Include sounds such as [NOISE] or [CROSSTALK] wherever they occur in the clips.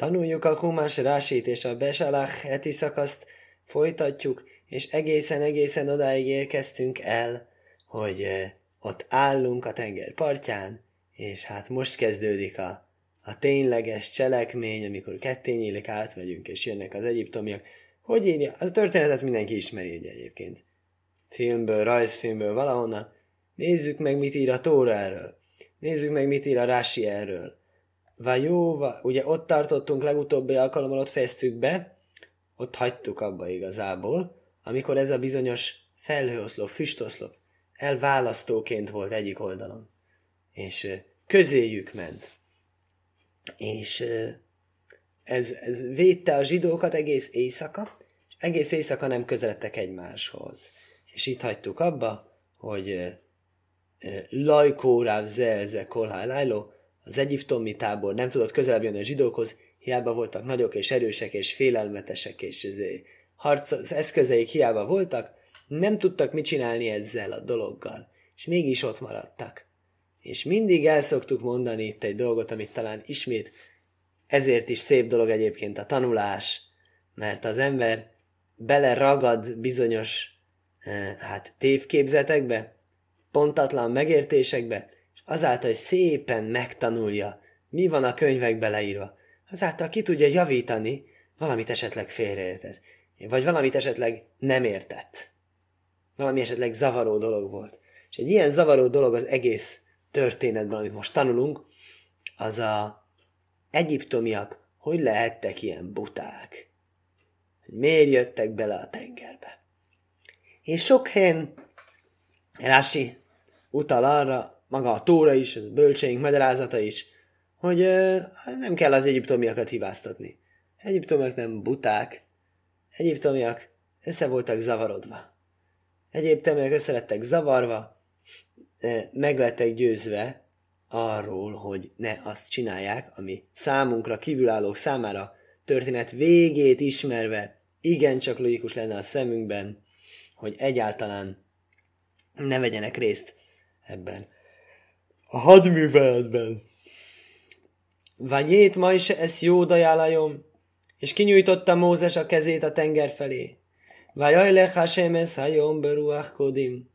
Tanuljuk a Humás Rásit és a Besalach heti szakaszt, folytatjuk, és egészen-egészen odáig érkeztünk el, hogy ott állunk a tenger partján, és hát most kezdődik a, a tényleges cselekmény, amikor ketté nyílik, átvegyünk, és jönnek az egyiptomiak. Hogy írja? Az történetet mindenki ismeri ugye egyébként. Filmből, rajzfilmből, valahonnan. Nézzük meg, mit ír a Tóra erről. Nézzük meg, mit ír a Rási erről. Vajó, ugye ott tartottunk legutóbbi alkalommal, ott fejeztük be, ott hagytuk abba igazából, amikor ez a bizonyos felhőoszlop, füstoszlop elválasztóként volt egyik oldalon. És közéjük ment. És ez, ez védte a zsidókat egész éjszaka, és egész éjszaka nem közeledtek egymáshoz. És itt hagytuk abba, hogy Lajkóráv zelze kolhájlájló, az egyiptomi tábor nem tudott közelebb jönni a zsidókhoz, hiába voltak nagyok és erősek és félelmetesek, és harc, az eszközeik hiába voltak, nem tudtak mit csinálni ezzel a dologgal, és mégis ott maradtak. És mindig el szoktuk mondani itt egy dolgot, amit talán ismét ezért is szép dolog egyébként a tanulás, mert az ember beleragad bizonyos eh, hát tévképzetekbe, pontatlan megértésekbe, és azáltal, hogy szépen megtanulja, mi van a könyvekbe leírva, azáltal ki tudja javítani, valamit esetleg félreértett, vagy valamit esetleg nem értett. Valami esetleg zavaró dolog volt. És egy ilyen zavaró dolog az egész történetben, amit most tanulunk, az a egyiptomiak hogy lehettek ilyen buták. Miért jöttek bele a tengerbe? És sok helyen Rási utal arra, maga a Tóra is, a bölcseink magyarázata is, hogy nem kell az egyiptomiakat hibáztatni. Egyiptomiak nem buták, egyiptomiak össze voltak zavarodva. Egyiptomiak össze lettek zavarva, meg győzve arról, hogy ne azt csinálják, ami számunkra, kívülállók számára történet végét ismerve igencsak logikus lenne a szemünkben, hogy egyáltalán ne vegyenek részt ebben a hadműveletben. Vanyét ma is ez jó dajálajom, és kinyújtotta Mózes a kezét a tenger felé. Vajajlech Hashem ez hajom kodim.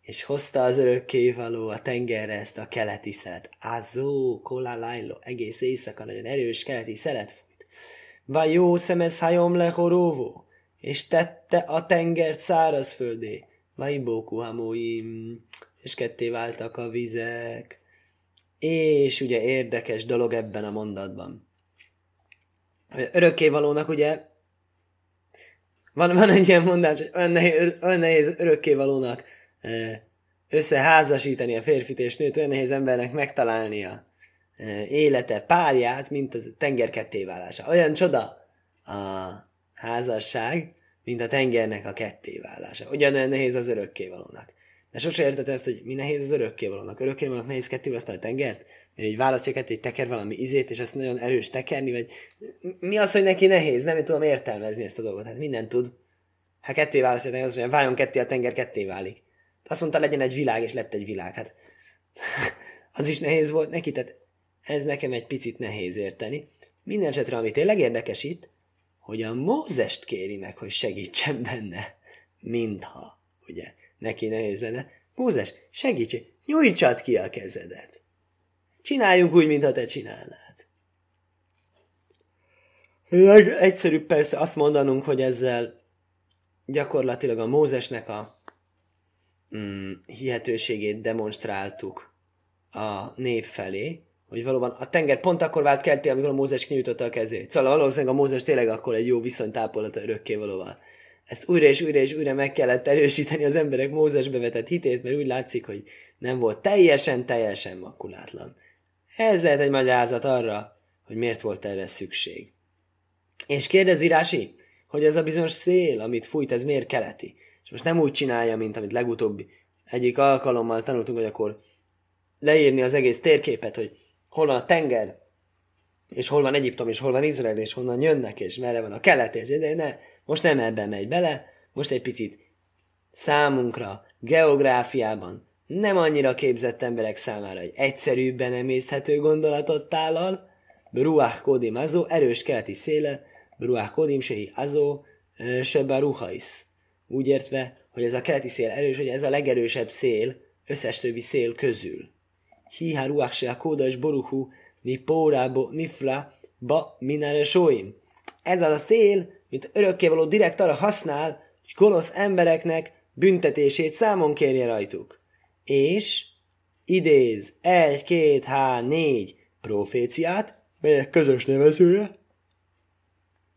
És hozta az örökkévaló a tengerre ezt a keleti szelet. Azó, kolalajlo, egész éjszaka nagyon erős keleti szelet fújt. Vajó szemez hajom lehoróvó, és tette a tengert szárazföldé. Vajbóku hamóim, és ketté váltak a vizek. És ugye érdekes dolog ebben a mondatban. Örökkévalónak ugye van, van egy ilyen mondás, hogy olyan nehéz, olyan nehéz örökkévalónak összeházasítani a férfit és nőt, olyan nehéz embernek megtalálnia élete, párját, mint a tenger kettéválása. Olyan csoda a házasság, mint a tengernek a kettéválása. Ugyanolyan nehéz az örökkévalónak. De sose érted ezt, hogy mi nehéz az örökkévalónak. Örökkévalónak nehéz ketté a tengert? Mert így választja kettő, hogy teker valami izét, és azt nagyon erős tekerni, vagy mi az, hogy neki nehéz? Nem tudom értelmezni ezt a dolgot. Hát minden tud. Ha ketté választja, az mondja, váljon ketté, a tenger ketté válik. Azt mondta, legyen egy világ, és lett egy világ. Hát [LAUGHS] az is nehéz volt neki, tehát ez nekem egy picit nehéz érteni. Minden esetre, ami tényleg érdekes itt, hogy a Mózest kéri meg, hogy segítsen benne. Mintha, ugye, neki nehéz lenne. Mózes, segíts, nyújtsad ki a kezedet. Csináljunk úgy, mintha te csinálnád. Egyszerűbb persze azt mondanunk, hogy ezzel gyakorlatilag a Mózesnek a mm, hihetőségét demonstráltuk a nép felé, hogy valóban a tenger pont akkor vált kelté, amikor a Mózes kinyújtotta a kezét. Szóval valószínűleg a Mózes tényleg akkor egy jó viszonyt ápolt a valóval. Ezt újra és újra és újra meg kellett erősíteni az emberek Mózesbe vetett hitét, mert úgy látszik, hogy nem volt teljesen, teljesen makulátlan. Ez lehet egy magyarázat arra, hogy miért volt erre szükség. És kérdezi Rási, hogy ez a bizonyos szél, amit fújt, ez miért keleti? És most nem úgy csinálja, mint amit legutóbbi egyik alkalommal tanultunk, hogy akkor leírni az egész térképet, hogy hol van a tenger, és hol van Egyiptom, és hol van Izrael, és honnan jönnek, és merre van a kelet, és de ne, most nem ebben megy bele, most egy picit számunkra, geográfiában, nem annyira képzett emberek számára egy egyszerűbben emészthető gondolatot tálal, Beruach Kodim Azó, erős keleti széle, Beruach Kodim Sehi Azó, Seba Ruhais. Úgy értve, hogy ez a keleti szél erős, hogy ez a legerősebb szél összes többi szél közül. Hiha Ruach Se a Kódas Boruhu Ni Pórábo Nifla Ba Minare Sóim. Ez az a szél, mint örökkévaló direkt arra használ, hogy gonosz embereknek büntetését számon kérje rajtuk. És idéz egy, két, há, négy proféciát, melyek közös nevezője.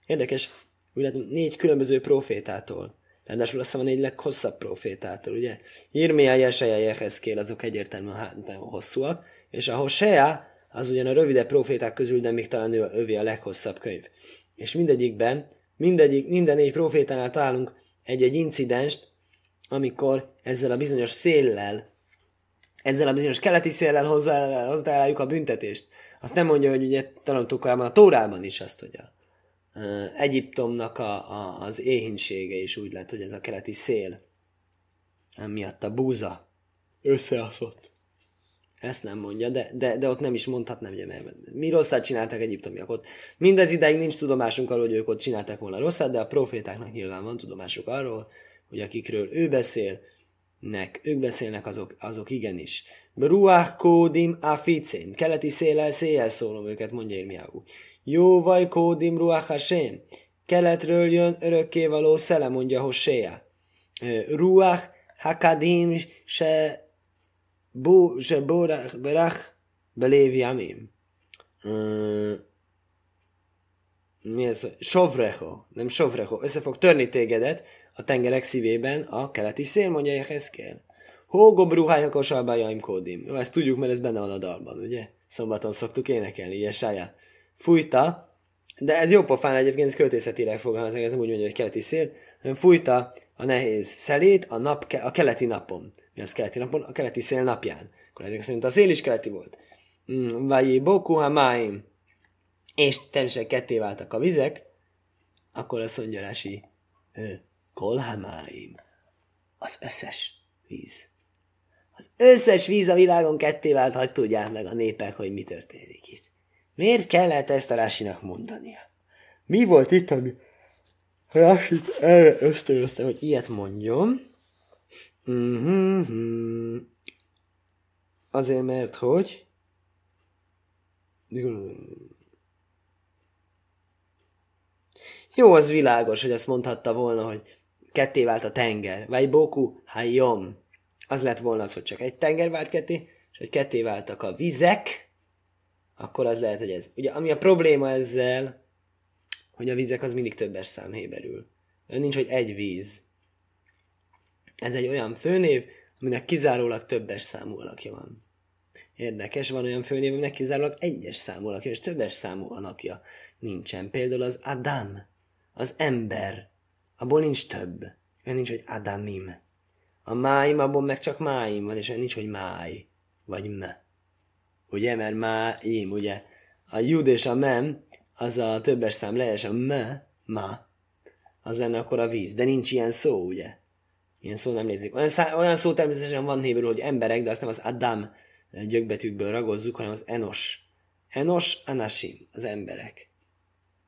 Érdekes, úgy látom, négy különböző profétától. Ráadásul azt hiszem a négy leghosszabb profétától, ugye? Irmia, Jesaja, Jehezkél, azok egyértelműen hát, nagyon hosszúak, és a Hosea, az ugyan a rövidebb proféták közül, de még talán ő, övé a leghosszabb könyv. És mindegyikben, mindegyik, minden négy profétánál találunk egy-egy incidenst, amikor ezzel a bizonyos széllel, ezzel a bizonyos keleti széllel hozzáálljuk a büntetést. Azt nem mondja, hogy ugye tanultuk korábban a Tórában is azt, hogy a, Egyiptomnak a, a, az éhínsége is úgy lett, hogy ez a keleti szél, miatt a búza összeaszott. Ezt nem mondja, de, de, de ott nem is mondhatnám, ugye, mert mi rosszat csináltak egyiptomiak ott. Mindez ideig nincs tudomásunk arról, hogy ők ott csináltak volna rosszat, de a profétáknak nyilván van tudomásuk arról, hogy akikről ő beszél, nek, ők beszélnek, azok, azok igenis. Ruach kódim aficén, keleti széllel széjjel szólom őket, mondja Irmiáú. Jó vaj kódim ruach hasém, keletről jön örökkévaló szele, mondja Hosea. Ruach hakadim se bu, se borach berach belév jamim. Mi ez? Sovrecho, nem sovrecho. Össze fog törni tégedet, a tengerek szívében a keleti szél, mondja Jehezkel. Hógo bruhájakos albájaim kódim. Jó, ezt tudjuk, mert ez benne van a dalban, ugye? Szombaton szoktuk énekelni, Jesája. Fújta, de ez jó pofán egyébként, ez költészetileg fogalmazik, ez nem úgy mondja, hogy keleti szél, hanem fújta a nehéz szelét a, nap, a keleti napon. Az keleti napon? A keleti szél napján. Akkor ezek szerint a szél is keleti volt. Hmm, Vagy boku ha máim. És természetesen ketté váltak a vizek, akkor azt mondja Kolhamáim, az összes víz. Az összes víz a világon ketté vált, hogy tudják meg a népek, hogy mi történik itt. Miért kellett ezt a Rásinak mondania? Mi volt itt, ami Rásit erre ösztönözte, hogy ilyet mondjon? Mm-hmm. Azért, mert hogy jó, az világos, hogy azt mondhatta volna, hogy ketté vált a tenger. Vagy boku hayom. Az lett volna az, hogy csak egy tenger vált ketté, és hogy ketté váltak a vizek, akkor az lehet, hogy ez. Ugye, ami a probléma ezzel, hogy a vizek az mindig többes szám héberül. Nincs, hogy egy víz. Ez egy olyan főnév, aminek kizárólag többes számú alakja van. Érdekes, van olyan főnév, aminek kizárólag egyes számú alakja, és többes számú alakja nincsen. Például az Adam, az ember, abból nincs több. Olyan nincs, hogy Adamim. A máim, abból meg csak máim van, és olyan nincs, hogy máj, vagy me. Ugye, mert máim, ugye. A jud és a mem, az a többes szám lees, a me, ma, az lenne akkor a víz. De nincs ilyen szó, ugye? Ilyen szó nem létezik. Olyan, szá- olyan szó természetesen van héberül, hogy emberek, de azt nem az Adam gyökbetűkből ragozzuk, hanem az enos. Enos, anashim, az emberek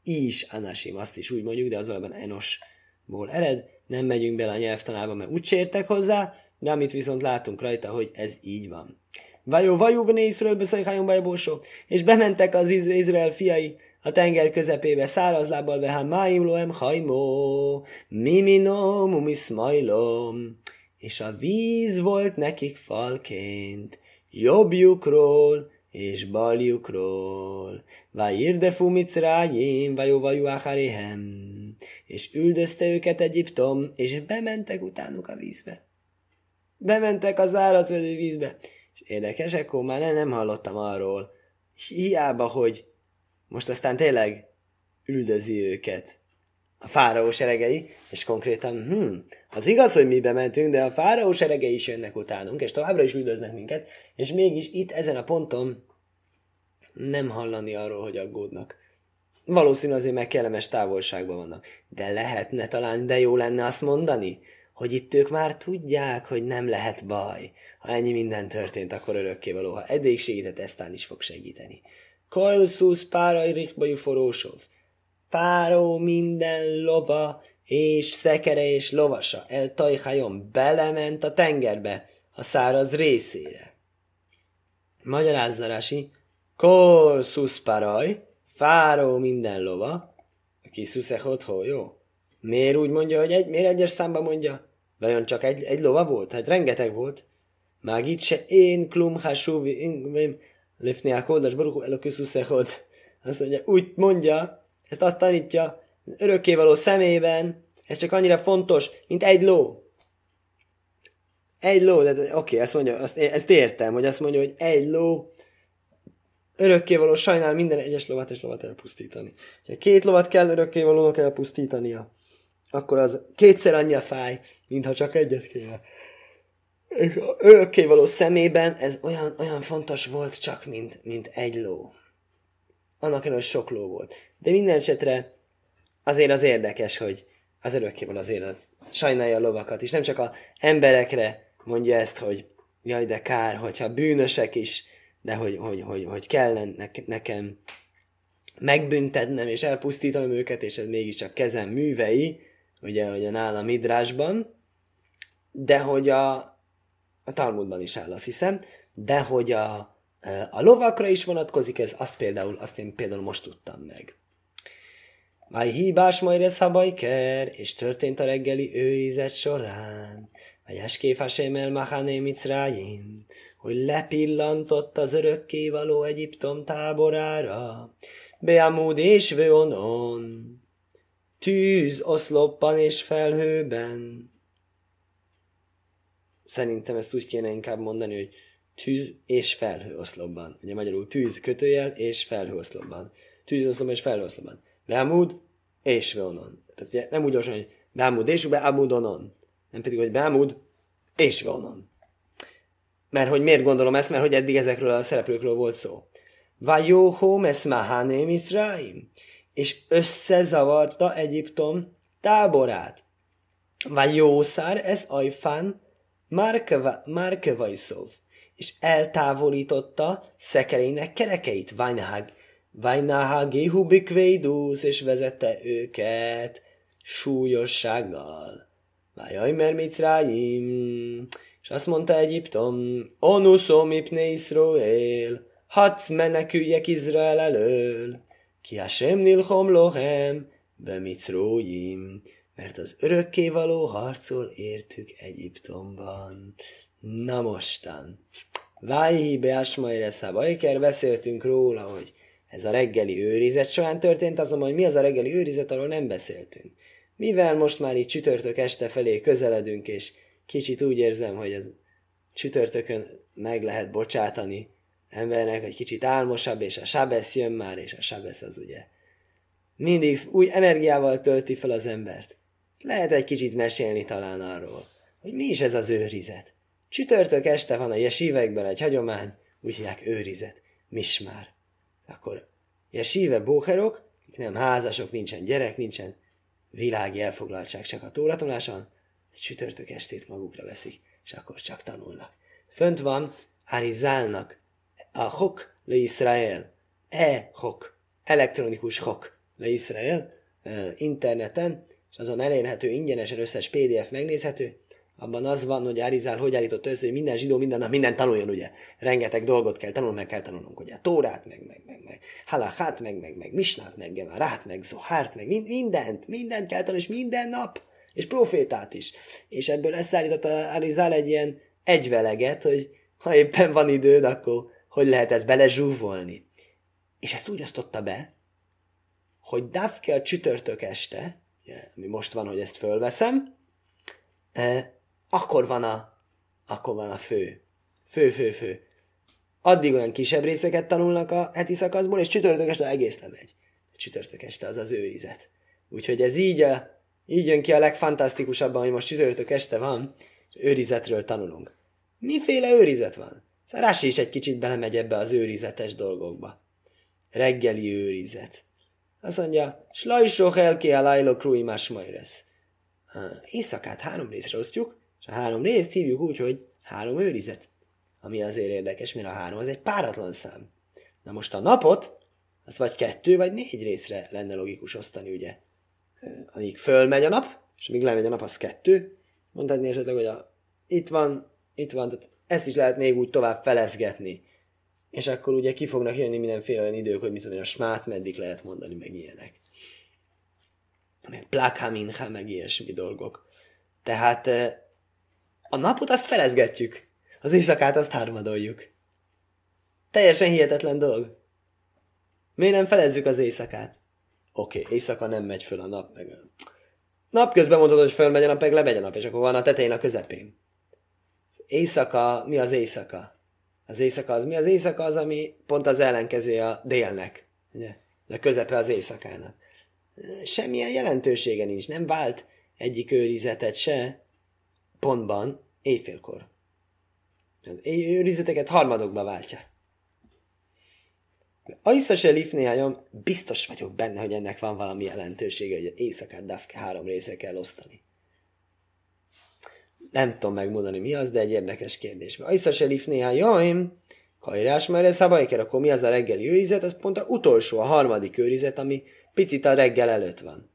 is anasim, azt is úgy mondjuk, de az valóban enosból ered, nem megyünk bele a nyelvtanába, mert úgy sértek hozzá, de amit viszont látunk rajta, hogy ez így van. Vajó, vajó, bne Iszrael beszajhájon bajbósó, és bementek az Izrael fiai a tenger közepébe száraz lábbal vehám máim loem hajmó, mimino mumiszmajlom, és a víz volt nekik falként, jobbjukról és baljukról. Vájirdefu micrájim, vajó vajú acharéhem. És üldözte őket Egyiptom, és bementek utánuk a vízbe. Bementek a zárazvedő vízbe. És érdekes, akkor már nem, nem hallottam arról. Hiába, hogy most aztán tényleg üldözi őket a fáraó seregei, és konkrétan, hm, az igaz, hogy mi bementünk, de a fáraó seregei is jönnek utánunk, és továbbra is üldöznek minket, és mégis itt ezen a ponton nem hallani arról, hogy aggódnak. Valószínű azért meg kellemes távolságban vannak. De lehetne talán, de jó lenne azt mondani, hogy itt ők már tudják, hogy nem lehet baj. Ha ennyi minden történt, akkor örökké való. Ha eddig segített, eztán is fog segíteni. Koilszusz párai rikbajú forósov. Fáró minden lova és szekere és lovasa el tajhajon belement a tengerbe, a száraz részére. Magyarázzarási, kol szuszparaj, fáró minden lova, aki szuszechot jó? Miért úgy mondja, hogy egy, miért egyes számba mondja? Vajon csak egy, egy lova volt? Hát rengeteg volt. Mág itt se én klum hasúvi, lifni a kódas baruchu eloküszuszechot. Azt mondja, úgy mondja, ezt azt tanítja, örökkévaló szemében, ez csak annyira fontos, mint egy ló. Egy ló, de oké, okay, ezt mondja, azt, ezt értem, hogy azt mondja, hogy egy ló örökkévaló sajnál minden egyes lovat és lovat elpusztítani. Ha két lovat kell örökkévalónak elpusztítania, akkor az kétszer annyi a fáj, mintha csak egyet kéne. És a örökkévaló szemében ez olyan, olyan fontos volt csak, mint, mint egy ló. Annak ellenére, sok ló volt. De minden esetre azért az érdekes, hogy az örökkévaló azért az sajnálja a lovakat is. Nem csak a emberekre mondja ezt, hogy jaj, de kár, hogyha bűnösek is, de hogy, hogy, hogy, hogy kell nekem megbüntetnem és elpusztítanom őket, és ez mégiscsak kezem művei, ugye, a nálam Midrásban, de hogy a, a Talmudban is áll, azt hiszem, de hogy a, a lovakra is vonatkozik ez, azt például, azt én például most tudtam meg. Vaj hibás majd ez habajker, és történt a reggeli őizet során. Vaj eskéf el mahané micrájim, hogy lepillantott az örökkévaló Egyiptom táborára. Beamúd és vőonon, tűz oszloppan és felhőben. Szerintem ezt úgy kéne inkább mondani, hogy tűz és felhő oszlopban. Ugye magyarul tűz kötőjel és felhő oszlopban. Tűz oszlopban és felhő oszlopban. Beamúd és veonon. Tehát ugye nem úgy olvasom, hogy beamúd és beamudonon. Nem pedig, hogy beamúd és veonon. Mert hogy miért gondolom ezt? Mert hogy eddig ezekről a szereplőkről volt szó. Vajóhó meszmaháné Mitzraim. És összezavarta Egyiptom táborát. Vajószár ez ajfán Márkevajszov. És eltávolította szekerének kerekeit. Vajnahag Vajnahagihu bikvédusz, és vezette őket súlyossággal. Vajaj, mert Micráim, és azt mondta Egyiptom, Onuszom ipne Iszroél, hadsz meneküljek Izrael elől, ki sem nilchom lohem, be Micróim, mert az örökkévaló harcol értük Egyiptomban. Na mostan. Vájhi beásmaire szabajker, beszéltünk róla, hogy ez a reggeli őrizet során történt, azonban, hogy mi az a reggeli őrizet, arról nem beszéltünk. Mivel most már így csütörtök este felé közeledünk, és kicsit úgy érzem, hogy ez csütörtökön meg lehet bocsátani embernek, egy kicsit álmosabb, és a sábesz jön már, és a sábesz az ugye mindig új energiával tölti fel az embert. Lehet egy kicsit mesélni talán arról, hogy mi is ez az őrizet. Csütörtök este van a jesívekben egy hagyomány, úgy hívják őrizet, mismár akkor síve bóherok, nem házasok, nincsen gyerek, nincsen világi elfoglaltság, csak a tóratoláson, csütörtök estét magukra veszik, és akkor csak tanulnak. Fönt van Arizálnak a hok le Israel, e-hok, elektronikus hok le Israel, interneten, és azon elérhető ingyenesen összes PDF megnézhető, abban az van, hogy Arizál hogy állított össze, hogy minden zsidó minden nap minden tanuljon, ugye. Rengeteg dolgot kell tanulni, meg kell tanulnunk, ugye. Tórát, meg, meg, meg, meg halachát, meg, meg, meg misnát, meg gemarát, meg zohárt, meg mindent, mindent kell tanulni, és minden nap, és profétát is. És ebből összeállított Arizál egy ilyen egyveleget, hogy ha éppen van időd, akkor hogy lehet ezt belezsúvolni. És ezt úgy osztotta be, hogy Dafke a csütörtök este, ami most van, hogy ezt fölveszem, eh, akkor van a, akkor van a fő. Fő, fő, fő. Addig olyan kisebb részeket tanulnak a heti szakaszból, és csütörtök este egész lemegy. Csütörtök este az az őrizet. Úgyhogy ez így, a, így jön ki a legfantasztikusabban, hogy most csütörtök este van, és őrizetről tanulunk. Miféle őrizet van? Szóval is egy kicsit belemegy ebbe az őrizetes dolgokba. Reggeli őrizet. Azt mondja, slajsok el ki a lajlok krui majresz. Éjszakát három részre osztjuk, és a három részt hívjuk úgy, hogy három őrizet. Ami azért érdekes, mert a három az egy páratlan szám. Na most a napot, az vagy kettő, vagy négy részre lenne logikus osztani, ugye. Amíg fölmegy a nap, és amíg lemegy a nap, az kettő. Mondhatni esetleg, hogy a, itt van, itt van, tehát ezt is lehet még úgy tovább felezgetni. És akkor ugye ki fognak jönni mindenféle olyan idők, hogy mit a smát meddig lehet mondani, meg ilyenek. Meg plakhaminha, meg ilyesmi dolgok. Tehát a napot azt felezgetjük, az éjszakát azt harmadoljuk. Teljesen hihetetlen dolog. Miért nem felezzük az éjszakát? Oké, okay, éjszaka nem megy föl a nap, meg a... Napközben mondod, hogy fölmegy a nap, meg lemegy a nap, és akkor van a tetején a közepén. Az éjszaka, mi az éjszaka? Az éjszaka az mi? Az éjszaka az, ami pont az ellenkezője a délnek. Ugye? A közepe az éjszakának. Semmilyen jelentősége nincs, nem vált egyik őrizetet se pontban éjfélkor. Az őrizeteket harmadokba váltja. Aisza se lifnéájom, biztos vagyok benne, hogy ennek van valami jelentősége, hogy éjszakát Dafke három részre kell osztani. Nem tudom megmondani mi az, de egy érdekes kérdés. Aisza se lifnéájom, kajrás, mert ez szabályker, akkor mi az a reggeli őrizet? Az pont a utolsó, a harmadik őrizet, ami picit a reggel előtt van.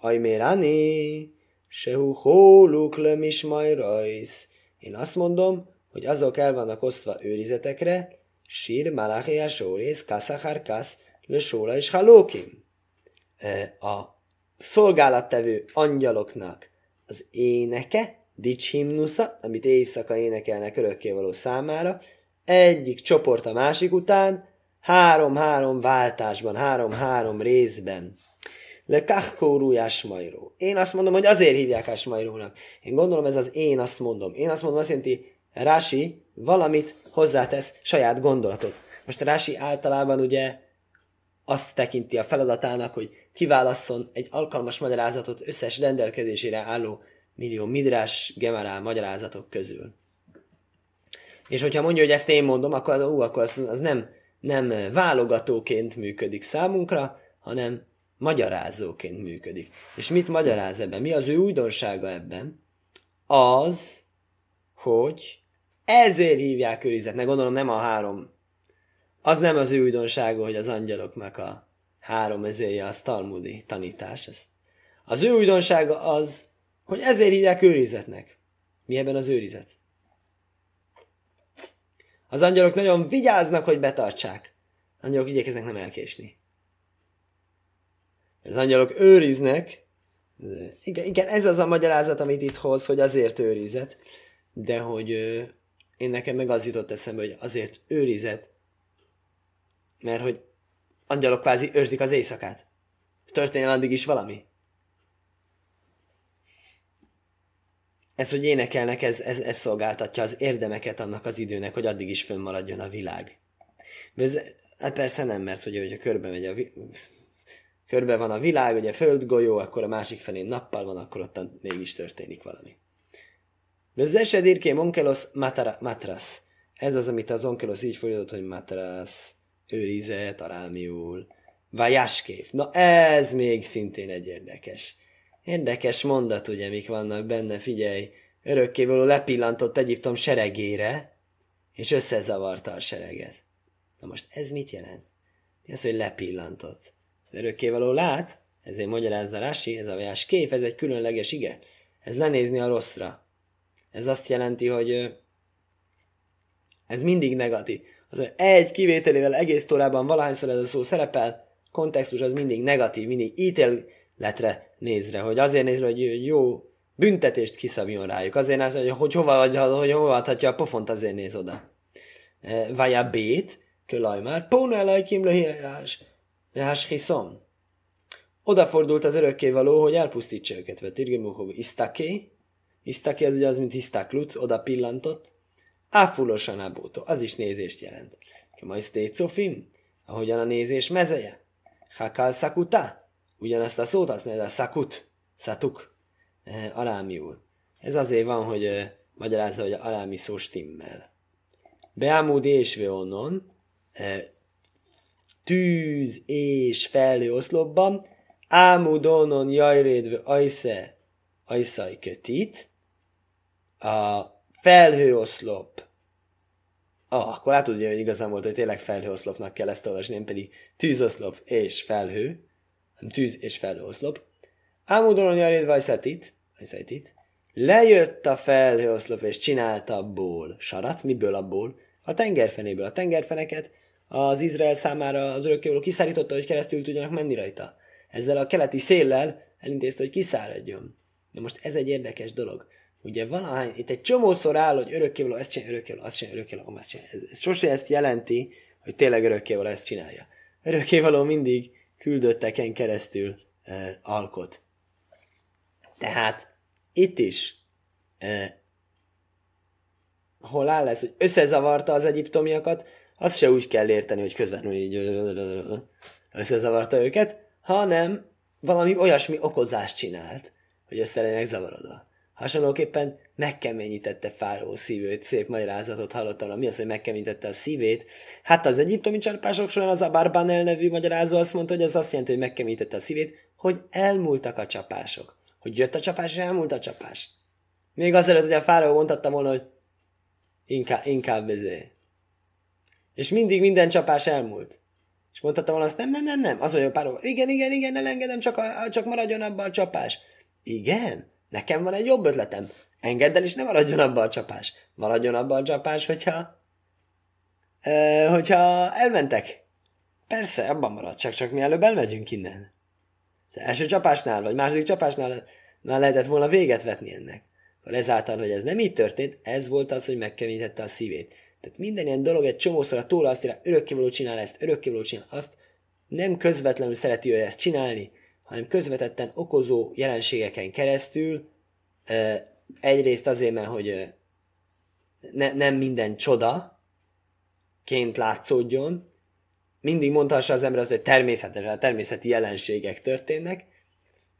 Ajmérani, sehu hóluk lömis rajsz. Én azt mondom, hogy azok el vannak osztva őrizetekre, sír malachia sórész, kaszachar kasz, le sóla és halókim. E, a szolgálattevő angyaloknak az éneke, dics himnusza, amit éjszaka énekelnek örökkévaló számára, egyik csoport a másik után, három-három váltásban, három-három részben. Le kachkórú Jasmajró. Én azt mondom, hogy azért hívják Jasmajrónak. Én gondolom, ez az én azt mondom. Én azt mondom, azt jelenti, Rási valamit hozzátesz saját gondolatot. Most Rási általában ugye azt tekinti a feladatának, hogy kiválasszon egy alkalmas magyarázatot összes rendelkezésére álló millió midrás gemará magyarázatok közül. És hogyha mondja, hogy ezt én mondom, akkor, ú, akkor az, az nem, nem válogatóként működik számunkra, hanem magyarázóként működik. És mit magyaráz ebben? Mi az ő újdonsága ebben? Az, hogy ezért hívják őrizetnek, gondolom nem a három. Az nem az ő újdonsága, hogy az angyaloknak a három ezéje az talmudi tanítás. Ezt. Az ő újdonsága az, hogy ezért hívják őrizetnek. Mi ebben az őrizet? Az angyalok nagyon vigyáznak, hogy betartsák. Angyalok igyekeznek nem elkésni. Az angyalok őriznek, igen, igen, ez az a magyarázat, amit itt hoz, hogy azért őrizet, de hogy én nekem meg az jutott eszembe, hogy azért őrizet, mert hogy angyalok kvázi őrzik az éjszakát. Történjen addig is valami. Ez, hogy énekelnek, ez, ez, ez szolgáltatja az érdemeket annak az időnek, hogy addig is fönnmaradjon a világ. De ez, hát persze nem, mert hogy, hogy a körbe megy a vi- körbe van a világ, ugye földgolyó, akkor a másik felén nappal van, akkor ott mégis történik valami. Veze se dirké monkelos matras. Ez az, amit az onkelos így fordított, hogy matras, őrizet, arámiul. Vajáskév. Na ez még szintén egy érdekes. Érdekes mondat, ugye, mik vannak benne, figyelj. Örökkévaló lepillantott Egyiptom seregére, és összezavarta a sereget. Na most ez mit jelent? Mi az, hogy lepillantott? Az örökkévaló lát, ezért magyarázza Rasi, ez a vajás kép, ez egy különleges ige. Ez lenézni a rosszra. Ez azt jelenti, hogy ez mindig negatív. Az, egy kivételével egész torában valahányszor ez a szó szerepel, kontextus az mindig negatív, mindig ítéletre nézre, hogy azért nézre, hogy jó büntetést kiszabjon rájuk. Azért néz, hogy, hogy hova, hogy, hova adhatja a pofont, azért néz oda. Vaja bét, kölaj már, póna elajkim lehás hiszom. Odafordult az örökkévaló, hogy elpusztítsa őket, vett irgemuhov isztaké, Isztaki az ugye az, mint hisztáklut, oda pillantott. Áfulosan abótó, az is nézést jelent. Kemaj stécofim, ahogyan a nézés mezeje. Hakal sakuta, ugyanazt a szót használja, a szakut, szatuk, eh, arámiul. Ez azért van, hogy eh, magyarázza, hogy arámi szó stimmel. Beámúd és veonon, eh, tűz és felhő oszlopban, ámudonon jajrédve ajsze, ajszaj kötit, a felhőoszlop Ah, akkor látod, hogy igazán volt, hogy tényleg felhőoszlopnak kell ezt olvasni, nem pedig tűzoszlop és felhő, hanem tűz és felhőoszlop. Ámudon jarid vajszatit, vajszatit, lejött a felhőoszlop és csinálta abból sarat, miből abból? A tengerfenéből. A tengerfeneket az Izrael számára az örökkévaló kiszárította, hogy keresztül tudjanak menni rajta. Ezzel a keleti széllel elintézte, hogy kiszáradjon. De most ez egy érdekes dolog. Ugye valahány, itt egy csomószor áll, hogy örökkévaló ezt csinálja, örökkévaló azt csinálja, örökkévaló azt csinálja. Ez, ez sose ezt jelenti, hogy tényleg örökkévaló ezt csinálja. Örökkévaló mindig küldötteken keresztül e, alkot. Tehát itt is e, hol áll ez, hogy összezavarta az egyiptomiakat, azt se úgy kell érteni, hogy közvetlenül így összezavarta őket, hanem valami olyasmi okozást csinált, hogy össze legyenek zavarodva. Hasonlóképpen megkeményítette Fáraó szívét, szép magyarázatot hallottam, mi az, hogy megkeményítette a szívét. Hát az egyiptomi csalpások során az Abarbanel nevű magyarázó azt mondta, hogy az azt jelenti, hogy megkeményítette a szívét, hogy elmúltak a csapások. Hogy jött a csapás, és elmúlt a csapás. Még azelőtt, hogy a Fáraó mondhatta volna, hogy inkább, inkább ezé. És mindig minden csapás elmúlt. És mondhatta volna azt, nem, nem, nem, nem. Azt mondja a Fáraó, igen, igen, igen, elengedem, csak, a, csak maradjon abban a csapás. Igen? Nekem van egy jobb ötletem. Engedd el, és ne maradjon abban a csapás. Maradjon abban a csapás, hogyha... E, hogyha elmentek. Persze, abban marad, csak, csak mi előbb elmegyünk innen. Az első csapásnál, vagy második csapásnál már lehetett volna véget vetni ennek. Akkor ezáltal, hogy ez nem így történt, ez volt az, hogy megkeményítette a szívét. Tehát minden ilyen dolog egy csomószor a tóla azt írja, örökkévaló csinál ezt, örökkévaló csinál azt, nem közvetlenül szereti ő ezt csinálni, hanem közvetetten okozó jelenségeken keresztül, egyrészt azért, mert hogy ne, nem minden csoda ként látszódjon, mindig mondhassa az ember az, hogy természetesen a természeti jelenségek történnek,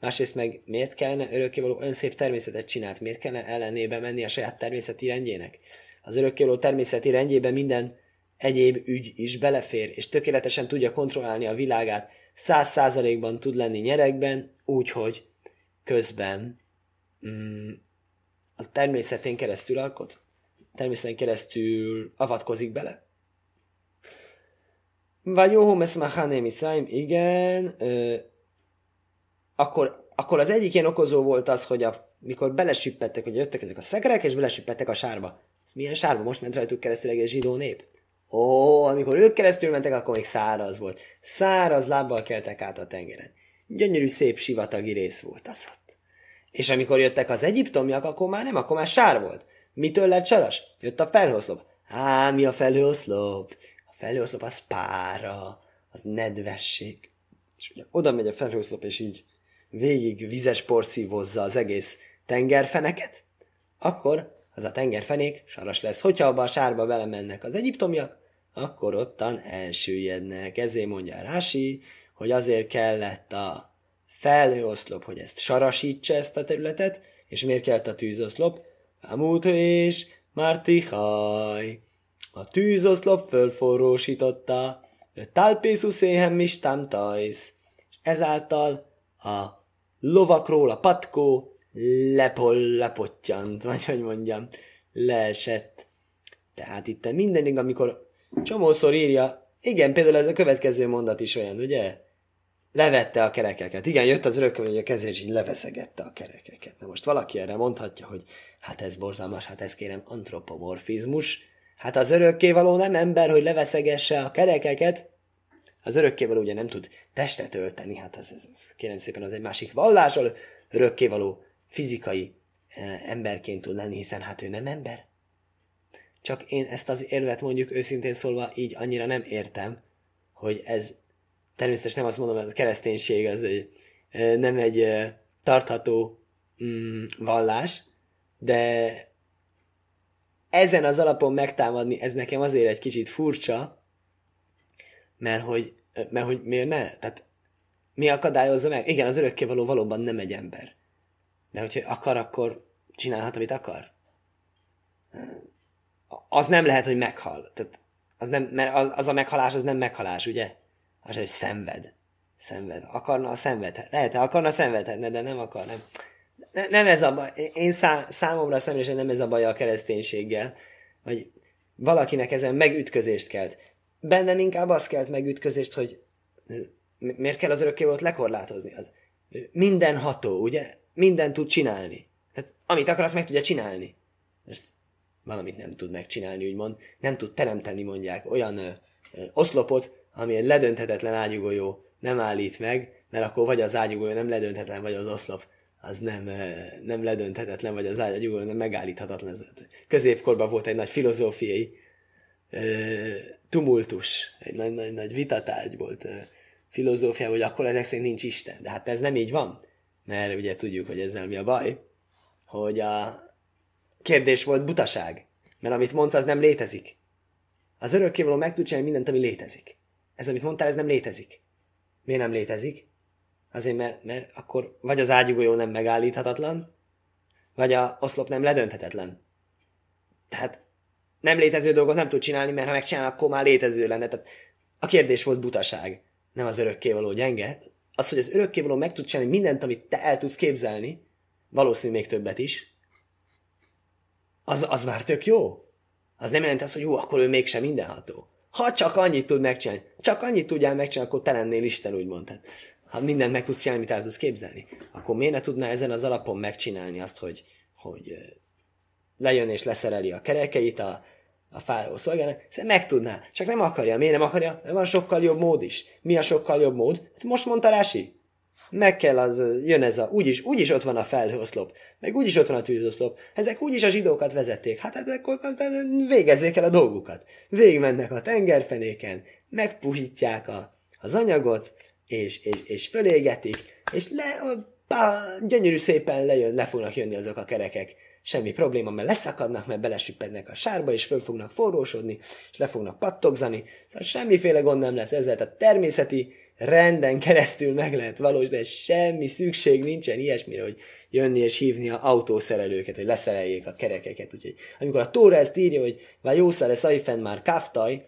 másrészt meg miért kellene örökkévaló olyan szép természetet csinált, miért kellene ellenébe menni a saját természeti rendjének? Az örökkévaló természeti rendjében minden egyéb ügy is belefér, és tökéletesen tudja kontrollálni a világát, száz százalékban tud lenni nyerekben, úgyhogy közben mm, a természetén keresztül alkot, természetén keresztül avatkozik bele. Vagy jó, meszmachane Miszraim, igen, ö, akkor, akkor az egyik ilyen okozó volt az, hogy a, mikor belesüppettek, hogy jöttek ezek a szekerek, és belesüppettek a sárba. Ez milyen sárba? Most ment rajtuk keresztül egy zsidó nép. Ó, amikor ők keresztül mentek, akkor még száraz volt. Száraz lábbal keltek át a tengeren. Gyönyörű, szép sivatagi rész volt az ott. És amikor jöttek az egyiptomiak, akkor már nem, akkor már sár volt. Mitől lett csalas? Jött a felhőoszlop. Á, mi a felhőoszlop? A felhőoszlop az pára, az nedvesség. És ugye oda megy a felhőoszlop, és így végig vizes porszívozza az egész tengerfeneket, akkor az a tengerfenék saras lesz. Hogyha abba a sárba belemennek az egyiptomiak, akkor ottan elsüllyednek. Ezért mondja Rási, hogy azért kellett a felhőoszlop, hogy ezt sarasítsa ezt a területet, és miért kellett a tűzoszlop? Amúgy és Mártihaj. A tűzoszlop fölforrósította, talpészus éhem tajsz, és ezáltal a lovakról a patkó lepol, lepottyant, vagy hogy mondjam, leesett. Tehát itt mindenig, amikor csomószor írja, igen, például ez a következő mondat is olyan, ugye? Levette a kerekeket. Igen, jött az örökön, hogy a kezé, és így leveszegette a kerekeket. Na most valaki erre mondhatja, hogy hát ez borzalmas, hát ez kérem antropomorfizmus. Hát az örökkévaló nem ember, hogy leveszegesse a kerekeket. Az örökkévaló ugye nem tud testet ölteni, hát az, az, az kérem szépen az egy másik vallás, örökkévaló fizikai eh, emberként tud lenni, hiszen hát ő nem ember. Csak én ezt az érvet mondjuk őszintén szólva így annyira nem értem, hogy ez természetesen nem azt mondom, hogy a kereszténység az egy, nem egy tartható mm, vallás, de ezen az alapon megtámadni, ez nekem azért egy kicsit furcsa, mert hogy, mert hogy miért ne? Tehát mi akadályozza meg? Igen, az örökkévaló valóban nem egy ember. De hogyha akar, akkor csinálhat, amit akar. Az nem lehet, hogy meghal. Tehát az, nem, mert az, az a meghalás, az nem meghalás, ugye? Az, hogy szenved. Szenved. Akarna, szenvedhet. Lehet, akarna, szenvedhetne, de nem akar, nem. Nem ez a baj. Én szá, számomra személyesen nem ez a baj a kereszténységgel. Vagy valakinek ezen megütközést kelt. Bennem inkább az kelt megütközést, hogy miért kell az örökkévalót lekorlátozni? Az minden ható, ugye? Minden tud csinálni. Hát amit akar, azt meg tudja csinálni. Most valamit nem tud megcsinálni, úgymond. Nem tud teremteni, mondják, olyan ö, ö, oszlopot, ami egy ledönthetetlen ágyugójó nem állít meg, mert akkor vagy az ágyugójó nem ledönthetetlen, vagy az oszlop az nem, nem ledönthetetlen, vagy az ágyugójó nem megállíthatatlan. Középkorban volt egy nagy filozófiai tumultus, egy nagy, nagy vitatárgy volt filozófia, hogy akkor ezek szerint nincs Isten. De hát ez nem így van, mert ugye tudjuk, hogy ezzel mi a baj, hogy a kérdés volt butaság, mert amit mondsz, az nem létezik. Az örökkévaló meg tud csinálni mindent, ami létezik. Ez, amit mondtál, ez nem létezik. Miért nem létezik? Azért, mert, mert akkor vagy az ágyugójó nem megállíthatatlan, vagy a oszlop nem ledönthetetlen. Tehát nem létező dolgot nem tud csinálni, mert ha megcsinál, akkor már létező lenne. Tehát a kérdés volt butaság, nem az örökkévaló gyenge. Az, hogy az örökkévaló meg tud csinálni mindent, amit te el tudsz képzelni, valószínű még többet is, az, az már tök jó. Az nem jelenti azt, hogy jó, akkor ő mégsem mindenható. Ha csak annyit tud megcsinálni, csak annyit tudjál megcsinálni, akkor te lennél Isten, úgymond. Tehát, ha mindent meg tudsz csinálni, amit el tudsz képzelni, akkor miért ne tudná ezen az alapon megcsinálni azt, hogy, hogy lejön és leszereli a kerekeit a, a fáraó szolgának, szerintem meg tudná, csak nem akarja. Miért nem akarja? Van sokkal jobb mód is. Mi a sokkal jobb mód? Hát most mondta Rási. Meg kell az, jön ez a, úgyis, úgyis ott van a felhőoszlop, meg úgyis ott van a tűzoszlop. Ezek úgyis a zsidókat vezették. Hát, hát akkor végezzék el a dolgukat. Végigmennek a tengerfenéken, megpuhítják a, az anyagot, és, és, és fölégetik, és le, bá, gyönyörű szépen lejön, le fognak jönni azok a kerekek semmi probléma, mert leszakadnak, mert belesüppednek a sárba, és föl fognak forrósodni, és le fognak pattogzani, szóval semmiféle gond nem lesz ezzel, tehát természeti renden keresztül meg lehet valós, de semmi szükség nincsen ilyesmire, hogy jönni és hívni a autószerelőket, hogy leszereljék a kerekeket. Úgyhogy amikor a Tóra ezt írja, hogy Vajószare Szajfen már kaftaj,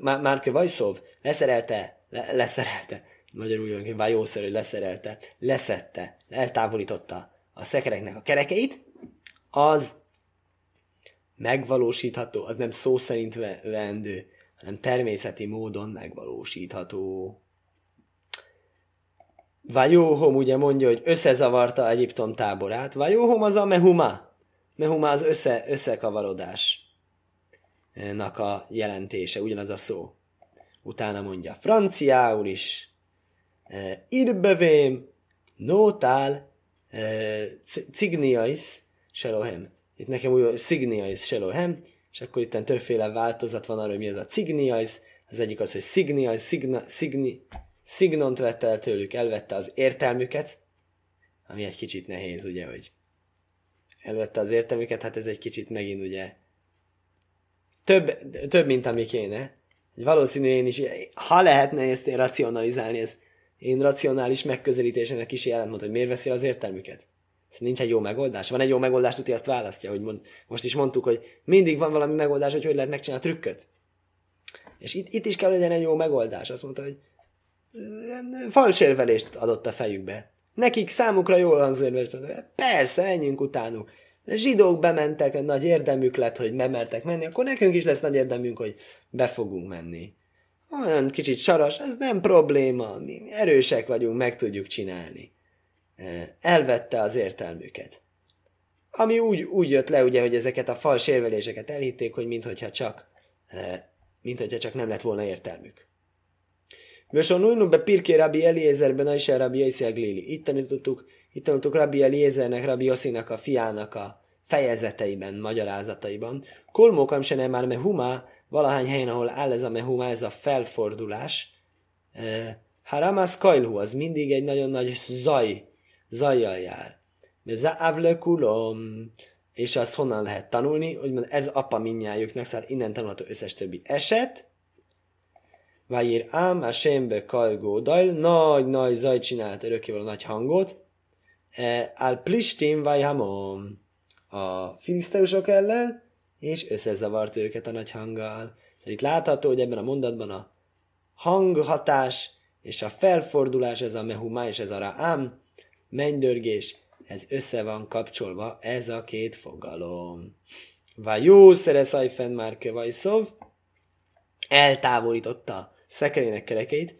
már Vajszov leszerelte, le, leszerelte, magyarul jön, hogy Vajószare, hogy leszerelte, leszette, eltávolította a szekereknek a kerekeit, az megvalósítható, az nem szó szerint vendő, hanem természeti módon megvalósítható. Vajóhom ugye mondja, hogy összezavarta Egyiptom táborát. Vajóhom az a mehuma. Mehuma az össze, összekavarodásnak a jelentése, ugyanaz a szó. Utána mondja franciául is. Irbevém, nótál, cigniais, Selohem. Itt nekem úgy Signiais Selohem, és akkor itt többféle változat van arra, hogy mi az a Cigniais. Az egyik az, hogy Signiais, Signa, Signi, Signont vette el tőlük, elvette az értelmüket, ami egy kicsit nehéz, ugye, hogy elvette az értelmüket, hát ez egy kicsit megint ugye több, több mint ami kéne. Valószínű én is, ha lehetne ezt én racionalizálni, ez én racionális megközelítésének is jelent, hogy miért veszi az értelmüket. Nincs egy jó megoldás. Van egy jó megoldás, tuti azt választja, hogy mond, most is mondtuk, hogy mindig van valami megoldás, hogy hogy lehet megcsinálni a trükköt. És itt, itt is kell legyen egy jó megoldás. Azt mondta, hogy falsérvelést adott a fejükbe. Nekik számukra jól hangzó érvelést Persze, menjünk utánuk. Zsidók bementek, nagy érdemük lett, hogy bemertek menni, akkor nekünk is lesz nagy érdemünk, hogy be fogunk menni. Olyan kicsit saras, ez nem probléma, mi erősek vagyunk, meg tudjuk csinálni elvette az értelmüket. Ami úgy, úgy jött le, ugye, hogy ezeket a fals érveléseket elhitték, hogy minthogyha csak, minthogyha csak nem lett volna értelmük. Vöson be Pirké Rabbi Eliezerben is Rabbi Yossi Glili. Itt tanítottuk, itt tanítottuk Rabbi Eliezernek, Rabbi Yossinak a fiának a fejezeteiben, magyarázataiban. Kolmókam se nem már mehuma, valahány helyen, ahol áll ez a mehuma, ez a felfordulás. Haramas kajlhu, az mindig egy nagyon nagy zaj zajjal jár. Záv kulom. És azt honnan lehet tanulni, hogy ez apa minnyájuknak, szóval innen tanulható összes többi eset. Vájér ám a sembe kajgó dajl, nagy, nagy zaj csinált örökkévaló nagy hangot. E, Al plistim vagy hamom. A filiszteusok ellen, és összezavart őket a nagy hanggal. Szóval itt látható, hogy ebben a mondatban a hanghatás és a felfordulás, ez a mehumá és ez a rám, mennydörgés, ez össze van kapcsolva, ez a két fogalom. Vagy jó szereszajfen már kevajszov, eltávolította szekerének kerekeit,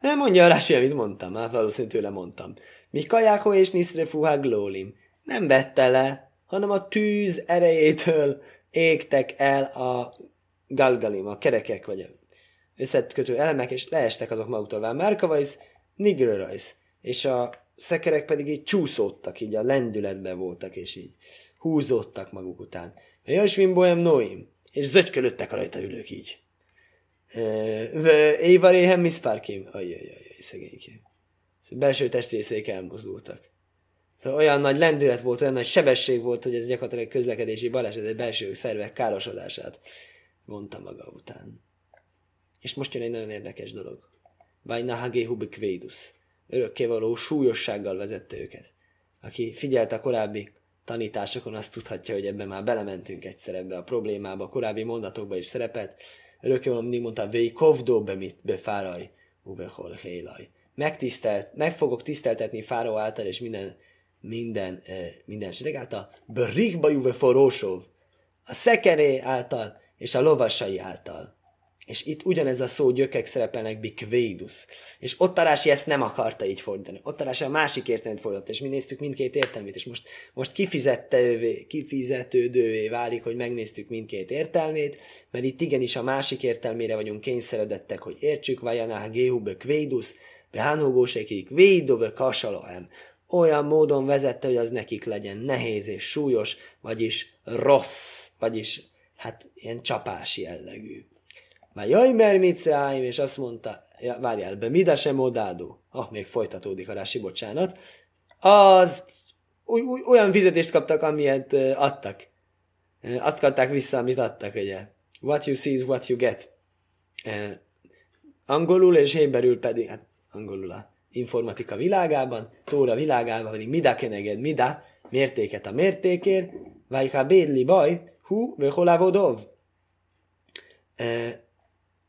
nem mondja a Rási, amit mondtam, már valószínűleg tőle mondtam. Mi kajáko és niszre glólim. Nem vette le, hanem a tűz erejétől égtek el a galgalim, a kerekek, vagy a elemek, és leestek azok maguktól. Márkavajsz, nigrörajsz, és a szekerek pedig így csúszódtak, így a lendületben voltak, és így húzódtak maguk után. Jasvin boem noim, és zögykölöttek a rajta ülők így. Évaréhem miszpárkém. Ajjajajaj, szegénykém. Szóval belső testrészeik elmozdultak. Szóval olyan nagy lendület volt, olyan nagy sebesség volt, hogy ez gyakorlatilag közlekedési baleset, egy belső szervek károsodását vonta maga után. És most jön egy nagyon érdekes dolog. Vajnahagé hubikvédus. Örökkévaló súlyossággal vezette őket. Aki figyelt a korábbi tanításokon, azt tudhatja, hogy ebben már belementünk egyszer ebbe a problémába, a korábbi mondatokba is szerepelt, örökkévaló mindig mondta, vei kovdó be mit befáraj, uvehol hélaj. Megtisztelt, meg fogok tiszteltetni Fáró által és minden, minden, eh, minden sereg által, berikba juve forrósov, a szekeré által és a lovasai által. És itt ugyanez a szó gyökek szerepelnek bikvédus. És Ottarási ezt nem akarta így fordítani. Ottarási a másik értelmet fordította, és mi néztük mindkét értelmét, és most, most kifizette kifizetődővé válik, hogy megnéztük mindkét értelmét, mert itt igenis a másik értelmére vagyunk kényszeredettek, hogy értsük, vajaná géhube kvédus, behánógósekik, védove kasaloem. Olyan módon vezette, hogy az nekik legyen nehéz és súlyos, vagyis rossz, vagyis hát ilyen csapás jellegű. Már jaj, ráim, és azt mondta, ja, várjál, be mida sem odádó. Ah, még folytatódik a rási, bocsánat. Az uy, uy, olyan fizetést kaptak, amilyet uh, adtak. Uh, azt kapták vissza, amit adtak, ugye. What you see is what you get. Uh, angolul és héberül pedig, hát angolul a informatika világában, tóra világában pedig mida keneged mida, mértéket a mértékért, vagy ha bédli baj, hú, vöholávodov. Uh,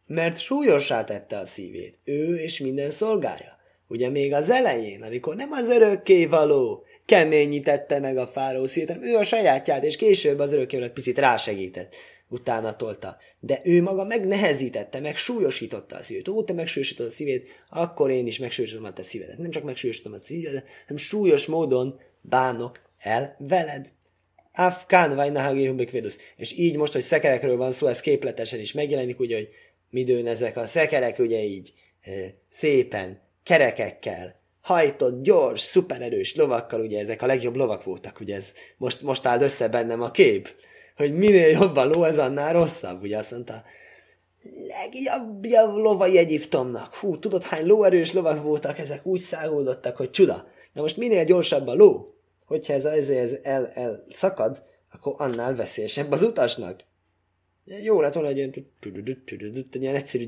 mert súlyosá tette a szívét, ő és minden szolgája. Ugye még az elején, amikor nem az örökké való keményítette meg a fáró szívét, hanem ő a sajátját, és később az örökké picit rásegített, utána tolta. De ő maga megnehezítette, meg súlyosította a szívét. Ó, te megsúlyosítod a szívét, akkor én is megsúlyosítom a te szívedet. Nem csak megsúlyosítom a szívedet, hanem súlyos módon bánok el veled. Afkán vagy És így most, hogy szekerekről van szó, ez képletesen is megjelenik, ugye, hogy midőn ezek a szekerek ugye így szépen, kerekekkel, hajtott, gyors, szupererős lovakkal, ugye ezek a legjobb lovak voltak, ugye ez most, most áll össze bennem a kép, hogy minél jobb a ló, ez annál rosszabb, ugye azt mondta, legjobb lovai Egyiptomnak. Hú, tudod hány lóerős lovak voltak, ezek úgy száguldottak, hogy csuda. Na most minél gyorsabb a ló, hogyha ez, ez, ez el, el szakad, akkor annál veszélyesebb az utasnak. Jó lett volna egy ilyen, ilyen egyszerű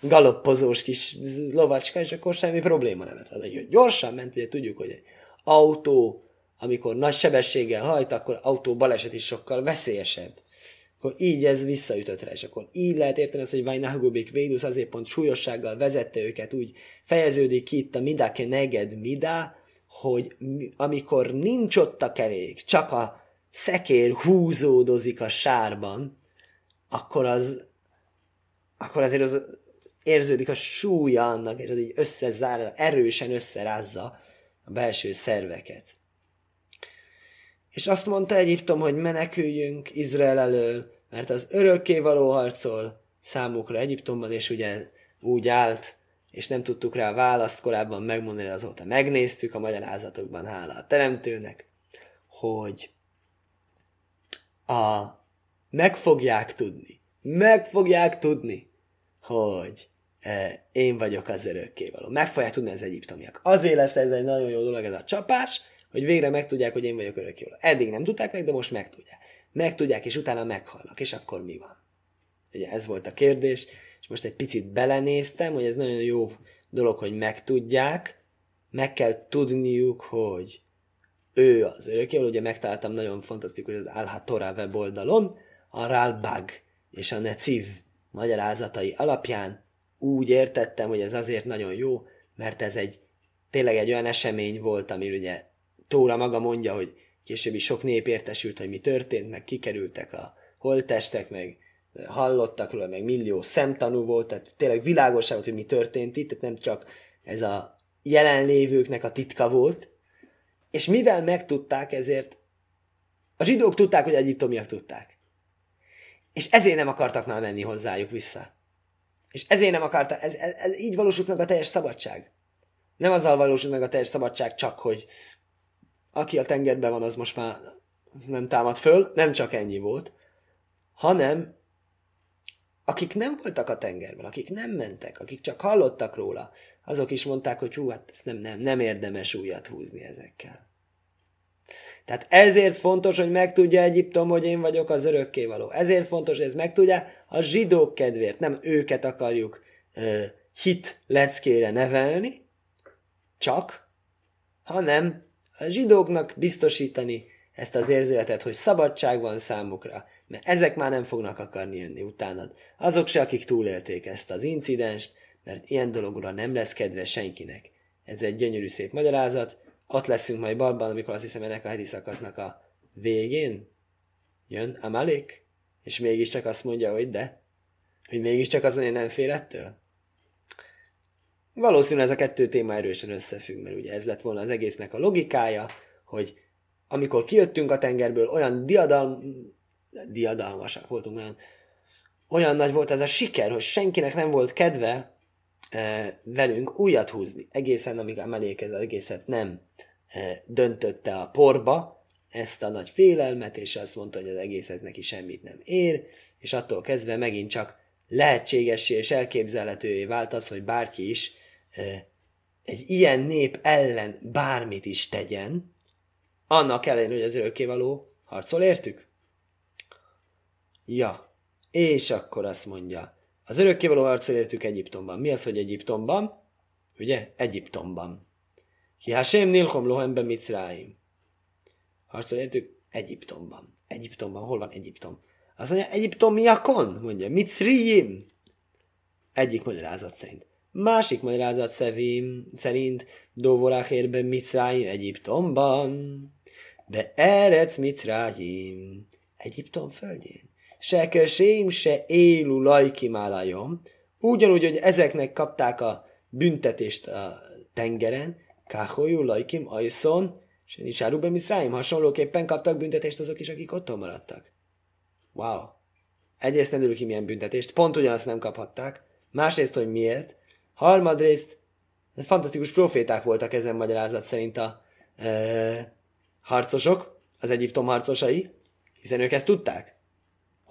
galoppozós kis lovacska, és akkor semmi probléma nem lett. egy gyorsan ment, ugye tudjuk, hogy egy autó, amikor nagy sebességgel hajt, akkor autó baleset is sokkal veszélyesebb. Akkor így ez visszaütött rá, és akkor így lehet érteni azt, hogy Vajnahagobik Védusz azért pont súlyossággal vezette őket, úgy fejeződik ki itt a Midake Neged Mida, hogy amikor nincs ott a kerék, csak a szekér húzódozik a sárban, akkor az akkor azért az érződik a súlya annak, és az így összezárja, erősen összerázza a belső szerveket. És azt mondta Egyiptom, hogy meneküljünk Izrael elől, mert az örökké való harcol számukra Egyiptomban, és ugye úgy állt, és nem tudtuk rá választ korábban megmondani, azóta megnéztük a magyarázatokban, hála a teremtőnek, hogy a meg fogják tudni, meg fogják tudni, hogy e, én vagyok az örökkévaló. Meg fogják tudni az egyiptomiak. Azért lesz ez egy nagyon jó dolog ez a csapás, hogy végre megtudják, hogy én vagyok örökkévaló. Eddig nem tudták meg, de most megtudják. Megtudják, és utána meghalnak. És akkor mi van? Ugye ez volt a kérdés, és most egy picit belenéztem, hogy ez nagyon jó dolog, hogy megtudják, meg kell tudniuk, hogy ő az örökkévaló, ugye megtaláltam nagyon fantasztikus az Alha Torah weboldalon, a Ralbag és a Neciv magyarázatai alapján úgy értettem, hogy ez azért nagyon jó, mert ez egy tényleg egy olyan esemény volt, ami ugye Tóra maga mondja, hogy később is sok nép értesült, hogy mi történt, meg kikerültek a holttestek, meg hallottak róla, meg millió szemtanú volt, tehát tényleg világos volt, hogy mi történt itt, tehát nem csak ez a jelenlévőknek a titka volt, és mivel megtudták, ezért a zsidók tudták, hogy egyiptomiak tudták. És ezért nem akartak már menni hozzájuk vissza. És ezért nem akarta, ez, ez, ez így valósult meg a teljes szabadság. Nem azzal valósult meg a teljes szabadság csak, hogy aki a tengerben van, az most már nem támad föl, nem csak ennyi volt, hanem akik nem voltak a tengerben, akik nem mentek, akik csak hallottak róla, azok is mondták, hogy hú, hát ezt nem, nem, nem érdemes újat húzni ezekkel. Tehát ezért fontos, hogy megtudja Egyiptom, hogy én vagyok az örökkévaló. Ezért fontos, hogy ez megtudja a zsidók kedvéért. Nem őket akarjuk uh, hit leckére nevelni, csak, hanem a zsidóknak biztosítani ezt az érzületet, hogy szabadság van számukra, mert ezek már nem fognak akarni jönni utánad. Azok se, akik túlélték ezt az incidenst, mert ilyen dologra nem lesz kedve senkinek. Ez egy gyönyörű szép magyarázat, ott leszünk majd balban, amikor azt hiszem ennek a heti szakasznak a végén jön Amalek, és mégiscsak azt mondja, hogy de, hogy mégiscsak azon én nem fél ettől. Valószínűleg ez a kettő téma erősen összefügg, mert ugye ez lett volna az egésznek a logikája, hogy amikor kijöttünk a tengerből, olyan diadal, diadalmasak voltunk, olyan, olyan nagy volt ez a siker, hogy senkinek nem volt kedve velünk újat húzni. Egészen, amíg a melék az egészet nem döntötte a porba, ezt a nagy félelmet, és azt mondta, hogy az egész ez neki semmit nem ér, és attól kezdve megint csak lehetségessé és elképzelhetővé vált az, hogy bárki is egy ilyen nép ellen bármit is tegyen, annak ellenére, hogy az örökkévaló harcol értük. Ja, és akkor azt mondja, az örökkévaló harcol értük Egyiptomban. Mi az, hogy Egyiptomban? Ugye? Egyiptomban. Ki Hashem nilchom lohembe mitzráim. Harcol értük Egyiptomban. Egyiptomban. Hol van Egyiptom? Azt mondja, Egyiptomiakon, mondja, mitzriim. Egyik magyarázat szerint. Másik magyarázat szevim, szerint Dovorachérben Micráim Egyiptomban, be Erec Micráim Egyiptom földjén. Se kösém, se élu lajkimálajom, ugyanúgy, hogy ezeknek kapták a büntetést a tengeren, Káholyú lajkim ajszon, se Nisáruben Micráim, hasonlóképpen kaptak büntetést azok is, akik otthon maradtak. Wow! Egyrészt nem örül ki milyen büntetést, pont ugyanazt nem kaphatták, másrészt, hogy miért, Harmadrészt fantasztikus proféták voltak ezen magyarázat szerint a e, harcosok, az Egyiptom harcosai, hiszen ők ezt tudták.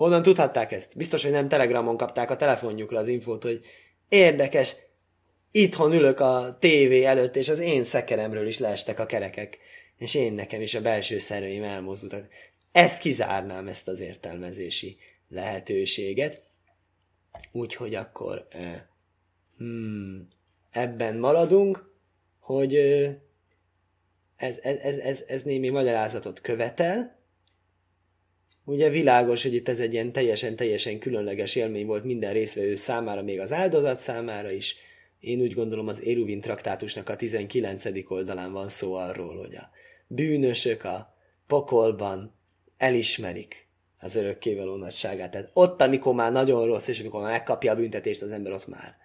Honnan tudhatták ezt? Biztos, hogy nem Telegramon kapták a telefonjukra az infót, hogy érdekes, itthon ülök a tévé előtt, és az én szekeremről is leestek a kerekek, és én nekem is a belső szerveim elmozdultak. Ezt kizárnám, ezt az értelmezési lehetőséget. Úgyhogy akkor e, hmm, ebben maradunk, hogy ez, ez, ez, ez, ez némi magyarázatot követel. Ugye világos, hogy itt ez egy ilyen teljesen-teljesen különleges élmény volt minden részvevő számára, még az áldozat számára is. Én úgy gondolom az Éruvin traktátusnak a 19. oldalán van szó arról, hogy a bűnösök a pokolban elismerik az örökkévaló nagyságát. Tehát ott, amikor már nagyon rossz, és amikor már megkapja a büntetést az ember, ott már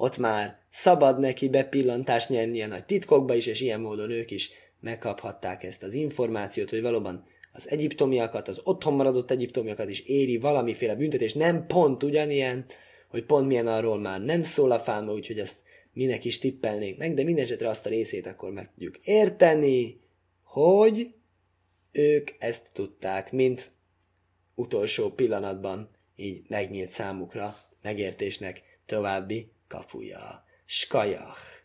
ott már szabad neki bepillantást nyerni a nagy titkokba is, és ilyen módon ők is megkaphatták ezt az információt, hogy valóban az egyiptomiakat, az otthon maradott egyiptomiakat is éri valamiféle büntetés, nem pont ugyanilyen, hogy pont milyen arról már nem szól a fáma, úgyhogy ezt minek is tippelnénk meg, de mindesetre azt a részét akkor meg tudjuk érteni, hogy ők ezt tudták, mint utolsó pillanatban így megnyílt számukra megértésnek további kapuja. Skajach.